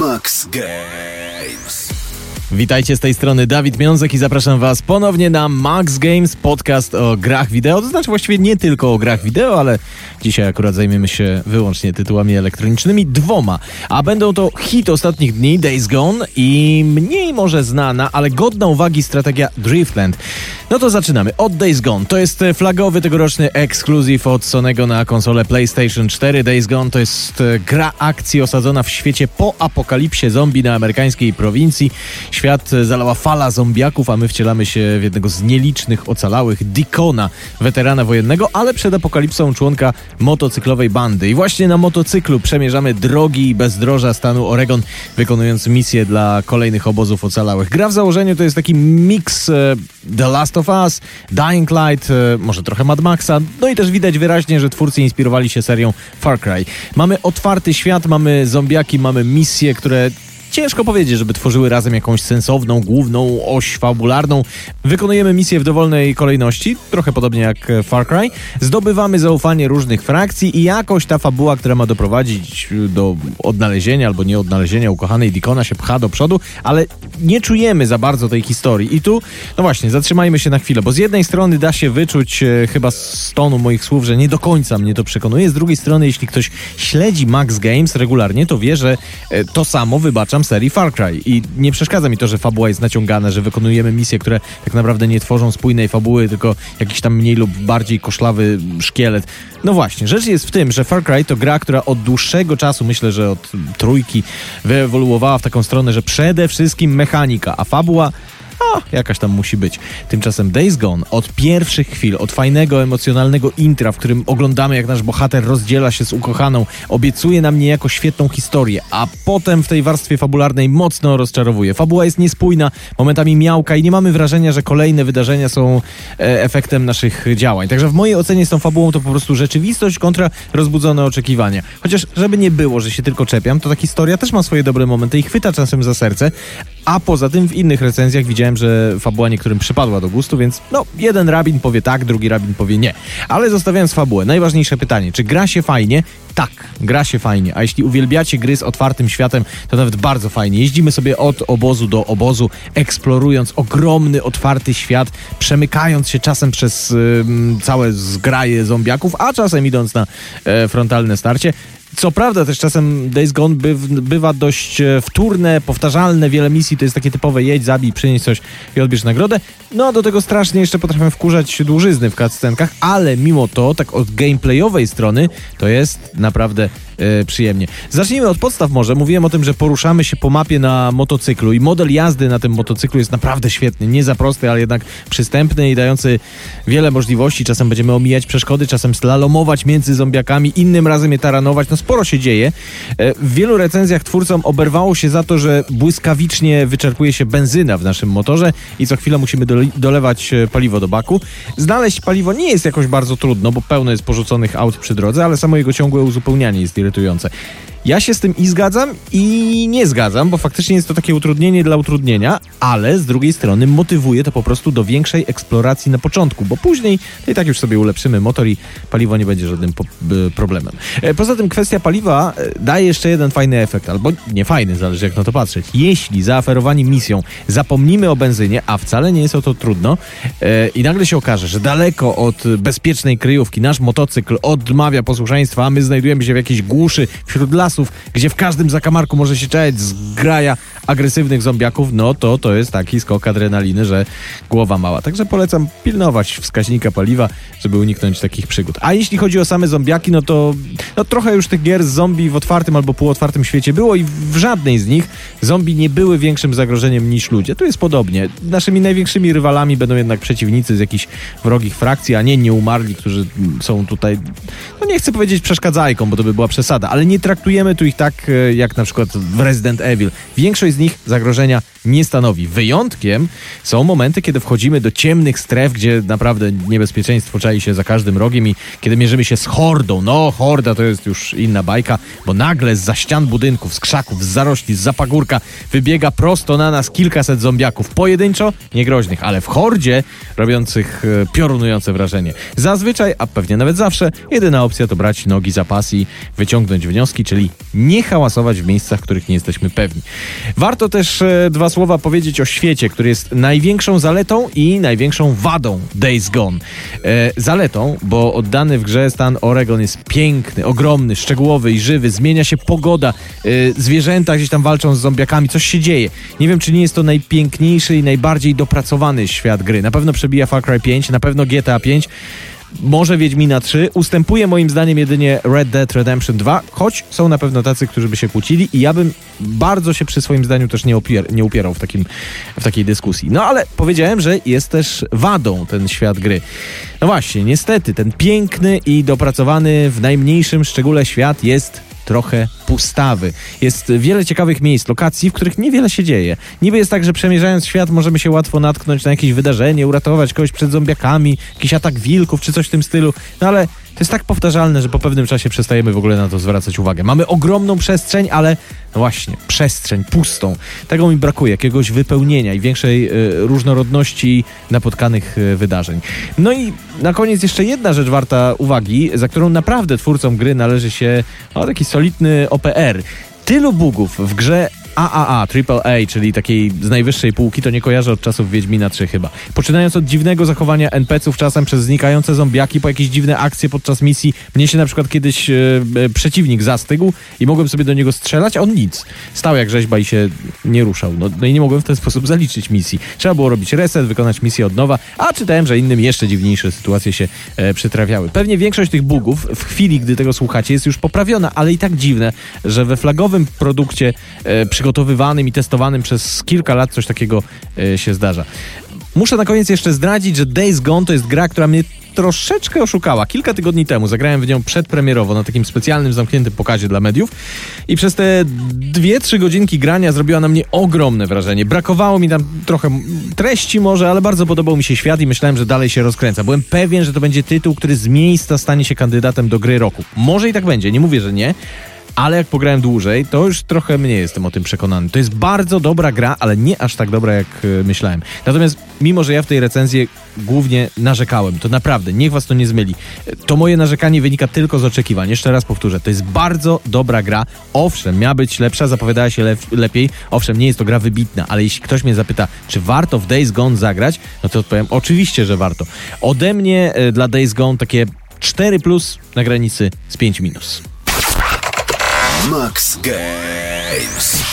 Max Games. Witajcie z tej strony Dawid Miązek i zapraszam Was ponownie na Max Games, podcast o grach wideo. To znaczy właściwie nie tylko o grach wideo, ale dzisiaj akurat zajmiemy się wyłącznie tytułami elektronicznymi, dwoma. A będą to hit ostatnich dni, Days Gone i mniej może znana, ale godna uwagi strategia Driftland. No to zaczynamy. Od Days Gone. To jest flagowy tegoroczny ekskluzyw od Sonego na konsolę PlayStation 4. Days Gone to jest e, gra akcji osadzona w świecie po apokalipsie zombie na amerykańskiej prowincji. Świat zalała fala zombiaków, a my wcielamy się w jednego z nielicznych ocalałych, Dikona, weterana wojennego, ale przed apokalipsą członka motocyklowej bandy. I właśnie na motocyklu przemierzamy drogi i bezdroża stanu Oregon, wykonując misje dla kolejnych obozów ocalałych. Gra w założeniu to jest taki miks e, The Last of Us, Dying Light, e, może trochę Mad Maxa, no i też widać wyraźnie, że twórcy inspirowali się serią Far Cry. Mamy otwarty świat, mamy zombiaki, mamy misje, które ciężko powiedzieć, żeby tworzyły razem jakąś sensowną, główną oś fabularną. Wykonujemy misje w dowolnej kolejności, trochę podobnie jak Far Cry. Zdobywamy zaufanie różnych frakcji i jakoś ta fabuła, która ma doprowadzić do odnalezienia albo nieodnalezienia ukochanej Dikona się pcha do przodu, ale nie czujemy za bardzo tej historii. I tu, no właśnie, zatrzymajmy się na chwilę, bo z jednej strony da się wyczuć e, chyba z tonu moich słów, że nie do końca mnie to przekonuje, z drugiej strony, jeśli ktoś śledzi Max Games regularnie, to wie, że e, to samo serii Far Cry. I nie przeszkadza mi to, że fabuła jest naciągana, że wykonujemy misje, które tak naprawdę nie tworzą spójnej fabuły, tylko jakiś tam mniej lub bardziej koszlawy szkielet. No właśnie, rzecz jest w tym, że Far Cry to gra, która od dłuższego czasu, myślę, że od trójki, wyewoluowała w taką stronę, że przede wszystkim mechanika, a fabuła a, jakaś tam musi być. Tymczasem Days Gone od pierwszych chwil, od fajnego, emocjonalnego intra, w którym oglądamy jak nasz bohater rozdziela się z ukochaną, obiecuje nam niejako świetną historię, a potem w tej warstwie fabularnej mocno rozczarowuje. Fabuła jest niespójna, momentami miałka i nie mamy wrażenia, że kolejne wydarzenia są e, efektem naszych działań. Także w mojej ocenie z tą fabułą to po prostu rzeczywistość kontra rozbudzone oczekiwania. Chociaż żeby nie było, że się tylko czepiam, to ta historia też ma swoje dobre momenty i chwyta czasem za serce, a poza tym w innych recenzjach widziałem, że fabuła niektórym przypadła do gustu, więc no, jeden rabin powie tak, drugi rabin powie nie. Ale zostawiając fabułę, najważniejsze pytanie, czy gra się fajnie? Tak, gra się fajnie, a jeśli uwielbiacie gry z otwartym światem, to nawet bardzo fajnie. Jeździmy sobie od obozu do obozu, eksplorując ogromny, otwarty świat, przemykając się czasem przez całe zgraje zombiaków, a czasem idąc na y, frontalne starcie. Co prawda też czasem Days Gone by, bywa dość e, wtórne, powtarzalne, wiele misji to jest takie typowe jedź, zabij, przynieś coś i odbierz nagrodę. No do tego strasznie jeszcze potrafię wkurzać dłużyzny w cutscenkach, ale mimo to, tak od gameplayowej strony, to jest naprawdę e, przyjemnie. Zacznijmy od podstaw może. Mówiłem o tym, że poruszamy się po mapie na motocyklu i model jazdy na tym motocyklu jest naprawdę świetny. Nie za prosty, ale jednak przystępny i dający wiele możliwości. Czasem będziemy omijać przeszkody, czasem slalomować między zombiakami, innym razem je taranować. No sporo się dzieje. E, w wielu recenzjach twórcom oberwało się za to, że błyskawicznie wyczerpuje się benzyna w naszym motorze i co chwilę musimy dolewać e, paliwo do baku. Znaleźć paliwo nie jest jakoś bardzo trudno, bo pełno jest porzuconych aut przy drodze, ale samo jego ciągłe uzupełnianie jest irytujące. Ja się z tym i zgadzam, i nie zgadzam, bo faktycznie jest to takie utrudnienie dla utrudnienia, ale z drugiej strony motywuje to po prostu do większej eksploracji na początku, bo później i tak już sobie ulepszymy motor i paliwo nie będzie żadnym problemem. E, poza tym kwestia paliwa e, daje jeszcze jeden fajny efekt, albo nie fajny, zależy jak na to patrzeć. Jeśli zaaferowani misją zapomnimy o benzynie, a wcale nie jest o to trudno, e, i nagle się okaże, że daleko od bezpiecznej kryjówki nasz motocykl odmawia posłuszeństwa, a my znajdujemy się w jakiejś głuszy wśród lasów, lasów, gdzie w każdym zakamarku może się czekać zgraja agresywnych zombiaków, no to to jest taki skok adrenaliny, że głowa mała. Także polecam pilnować wskaźnika paliwa, żeby uniknąć takich przygód. A jeśli chodzi o same zombiaki, no to no trochę już tych gier z zombie w otwartym albo półotwartym świecie było i w żadnej z nich zombie nie były większym zagrożeniem niż ludzie. Tu jest podobnie. Naszymi największymi rywalami będą jednak przeciwnicy z jakichś wrogich frakcji, a nie nieumarli, którzy są tutaj, no nie chcę powiedzieć przeszkadzajką, bo to by była przesada, ale nie traktujemy tu ich tak e, jak na przykład w Resident Evil. Większość z nich zagrożenia nie stanowi. Wyjątkiem są momenty, kiedy wchodzimy do ciemnych stref, gdzie naprawdę niebezpieczeństwo czai się za każdym rogiem i kiedy mierzymy się z hordą. No, horda to jest już inna bajka, bo nagle z za ścian budynków, z krzaków, z zarośli, z zapagórka wybiega prosto na nas kilkaset zombiaków. Pojedynczo niegroźnych, ale w hordzie robiących e, piorunujące wrażenie. Zazwyczaj, a pewnie nawet zawsze, jedyna opcja to brać nogi za pas i wyciągnąć wnioski, czyli nie hałasować w miejscach, których nie jesteśmy pewni. Warto też e, dwa słowa powiedzieć o świecie, który jest największą zaletą i największą wadą Days Gone. E, zaletą, bo oddany w grze stan Oregon jest piękny, ogromny, szczegółowy i żywy, zmienia się pogoda, e, zwierzęta gdzieś tam walczą z zombiakami, coś się dzieje. Nie wiem, czy nie jest to najpiękniejszy i najbardziej dopracowany świat gry. Na pewno przebija Far Cry 5, na pewno GTA 5 może Wiedźmina 3. Ustępuje moim zdaniem jedynie Red Dead Redemption 2, choć są na pewno tacy, którzy by się kłócili i ja bym bardzo się przy swoim zdaniu też nie, upier nie upierał w, takim, w takiej dyskusji. No ale powiedziałem, że jest też wadą ten świat gry. No właśnie, niestety, ten piękny i dopracowany w najmniejszym szczególe świat jest trochę pustawy. Jest wiele ciekawych miejsc, lokacji, w których niewiele się dzieje. Niby jest tak, że przemierzając świat możemy się łatwo natknąć na jakieś wydarzenie, uratować kogoś przed zombiakami, jakiś atak wilków czy coś w tym stylu, no ale to jest tak powtarzalne, że po pewnym czasie przestajemy w ogóle na to zwracać uwagę. Mamy ogromną przestrzeń, ale no właśnie, przestrzeń pustą. Tego mi brakuje, jakiegoś wypełnienia i większej y, różnorodności napotkanych y, wydarzeń. No i na koniec jeszcze jedna rzecz warta uwagi, za którą naprawdę twórcom gry należy się o, taki solidny OPR. Tylu bugów w grze AAA, AAA, czyli takiej z najwyższej półki, to nie kojarzę od czasów Wiedźmina 3 chyba. Poczynając od dziwnego zachowania NPC-ów czasem przez znikające zombiaki, po jakieś dziwne akcje podczas misji. Mnie się na przykład kiedyś e, e, przeciwnik zastygł i mogłem sobie do niego strzelać, a on nic. Stał jak rzeźba i się nie ruszał. No, no i nie mogłem w ten sposób zaliczyć misji. Trzeba było robić reset, wykonać misję od nowa, a czytałem, że innym jeszcze dziwniejsze sytuacje się e, przytrafiały. Pewnie większość tych bugów w chwili, gdy tego słuchacie, jest już poprawiona, ale i tak dziwne, że we flagowym produkcie e, przygotowywanym i testowanym przez kilka lat coś takiego e, się zdarza. Muszę na koniec jeszcze zdradzić, że Days Gone to jest gra, która mnie troszeczkę oszukała. Kilka tygodni temu zagrałem w nią przedpremierowo na takim specjalnym, zamkniętym pokazie dla mediów i przez te dwie, trzy godzinki grania zrobiła na mnie ogromne wrażenie. Brakowało mi tam trochę treści może, ale bardzo podobał mi się świat i myślałem, że dalej się rozkręca. Byłem pewien, że to będzie tytuł, który z miejsca stanie się kandydatem do gry roku. Może i tak będzie, nie mówię, że nie, ale jak pograłem dłużej, to już trochę mniej jestem o tym przekonany. To jest bardzo dobra gra, ale nie aż tak dobra, jak e, myślałem. Natomiast mimo, że ja w tej recenzji głównie narzekałem, to naprawdę, niech was to nie zmyli. To moje narzekanie wynika tylko z oczekiwań. Jeszcze raz powtórzę, to jest bardzo dobra gra. Owszem, miała być lepsza, zapowiadała się lepiej. Owszem, nie jest to gra wybitna, ale jeśli ktoś mnie zapyta, czy warto w Days Gone zagrać, no to odpowiem, oczywiście, że warto. Ode mnie e, dla Days Gone takie 4 plus na granicy z 5 minus. Max Games.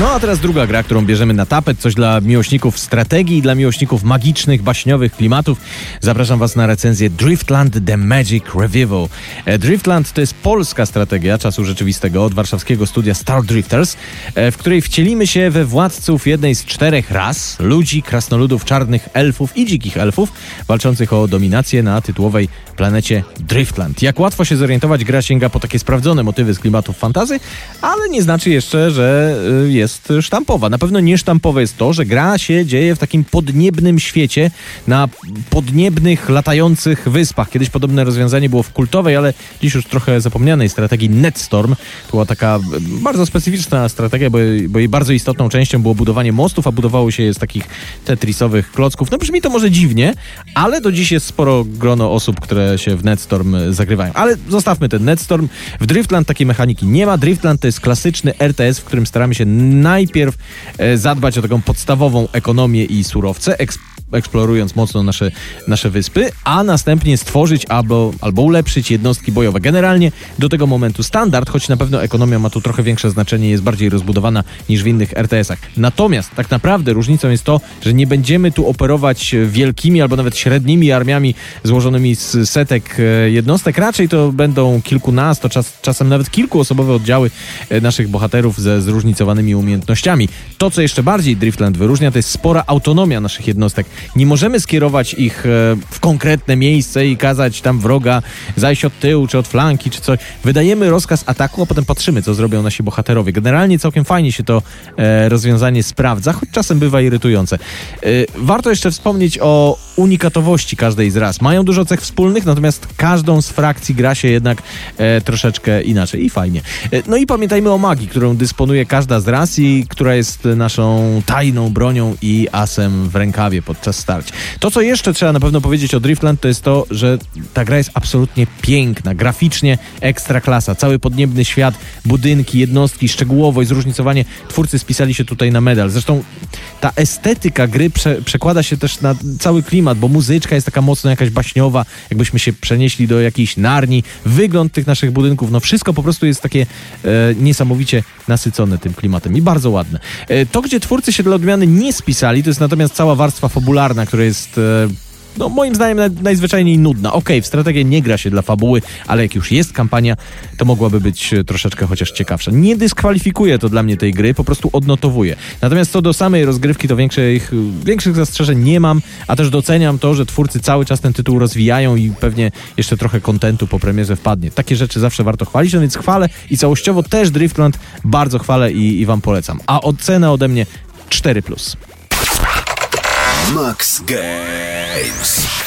No a teraz druga gra, którą bierzemy na tapet, coś dla miłośników strategii dla miłośników magicznych, baśniowych klimatów. Zapraszam Was na recenzję Driftland The Magic Revival. E, Driftland to jest polska strategia czasu rzeczywistego od warszawskiego studia Star Drifters, e, w której wcielimy się we władców jednej z czterech ras, ludzi, krasnoludów, czarnych elfów i dzikich elfów, walczących o dominację na tytułowej planecie Driftland. Jak łatwo się zorientować, gra sięga po takie sprawdzone motywy z klimatów fantazy, ale nie znaczy jeszcze, że y, jest jest sztampowa. Na pewno niesztampowe jest to, że gra się dzieje w takim podniebnym świecie, na podniebnych, latających wyspach. Kiedyś podobne rozwiązanie było w kultowej, ale dziś już trochę zapomnianej strategii Netstorm. To była taka bardzo specyficzna strategia, bo, bo jej bardzo istotną częścią było budowanie mostów, a budowało się je z takich tetrisowych klocków. No brzmi to może dziwnie, ale do dziś jest sporo grono osób, które się w Netstorm zagrywają. Ale zostawmy ten Netstorm. W Driftland takiej mechaniki nie ma. Driftland to jest klasyczny RTS, w którym staramy się najpierw e, zadbać o taką podstawową ekonomię i surowce, eksplorując mocno nasze, nasze wyspy, a następnie stworzyć albo, albo ulepszyć jednostki bojowe. Generalnie do tego momentu standard, choć na pewno ekonomia ma tu trochę większe znaczenie, jest bardziej rozbudowana niż w innych RTS-ach. Natomiast tak naprawdę różnicą jest to, że nie będziemy tu operować wielkimi albo nawet średnimi armiami złożonymi z setek e, jednostek, raczej to będą kilkunasto, czas, czasem nawet kilkuosobowe oddziały e, naszych bohaterów ze zróżnicowanymi umiejętnościami. To, co jeszcze bardziej Driftland wyróżnia, to jest spora autonomia naszych jednostek. Nie możemy skierować ich e, w konkretne miejsce i kazać tam wroga zajść od tyłu, czy od flanki, czy coś. Wydajemy rozkaz ataku, a potem patrzymy, co zrobią nasi bohaterowie. Generalnie całkiem fajnie się to e, rozwiązanie sprawdza, choć czasem bywa irytujące. E, warto jeszcze wspomnieć o unikatowości każdej z ras. Mają dużo cech wspólnych, natomiast każdą z frakcji gra się jednak troszeczkę inaczej i fajnie. No i pamiętajmy o magii, którą dysponuje każda z ras i która jest naszą tajną bronią i asem w rękawie podczas starć. To, co jeszcze trzeba na pewno powiedzieć o Driftland, to jest to, że ta gra jest absolutnie piękna, graficznie ekstra klasa. Cały podniebny świat, budynki, jednostki, szczegółowość, zróżnicowanie. Twórcy spisali się tutaj na medal. Zresztą ta estetyka gry prze, przekłada się też na cały klimat, bo muzyczka jest taka mocno jakaś baśniowa, jakbyśmy się przenieśli do jakiejś narni. Wygląd tych naszych budynków, no wszystko po prostu jest takie e, niesamowicie nasycone tym klimatem i bardzo ładne. E, to, gdzie twórcy się dla odmiany nie spisali, to jest natomiast cała warstwa fabularna, która jest... E, no moim zdaniem najzwyczajniej nudna. Okej, okay, w strategię nie gra się dla fabuły, ale jak już jest kampania, to mogłaby być e, troszeczkę chociaż ciekawsza. Nie dyskwalifikuje to dla mnie tej gry, po prostu odnotowuje. Natomiast co do samej rozgrywki, to większych, większych zastrzeżeń nie mam, a też doceniam to, że twórcy cały czas ten tytuł rozwijają i pewnie jeszcze trochę kontentu po premierze wpadnie. Takie rzeczy zawsze warto chwalić, no więc chwalę i całościowo też Driftland bardzo chwalę i, i wam polecam. A ocena ode mnie 4+. Max Games.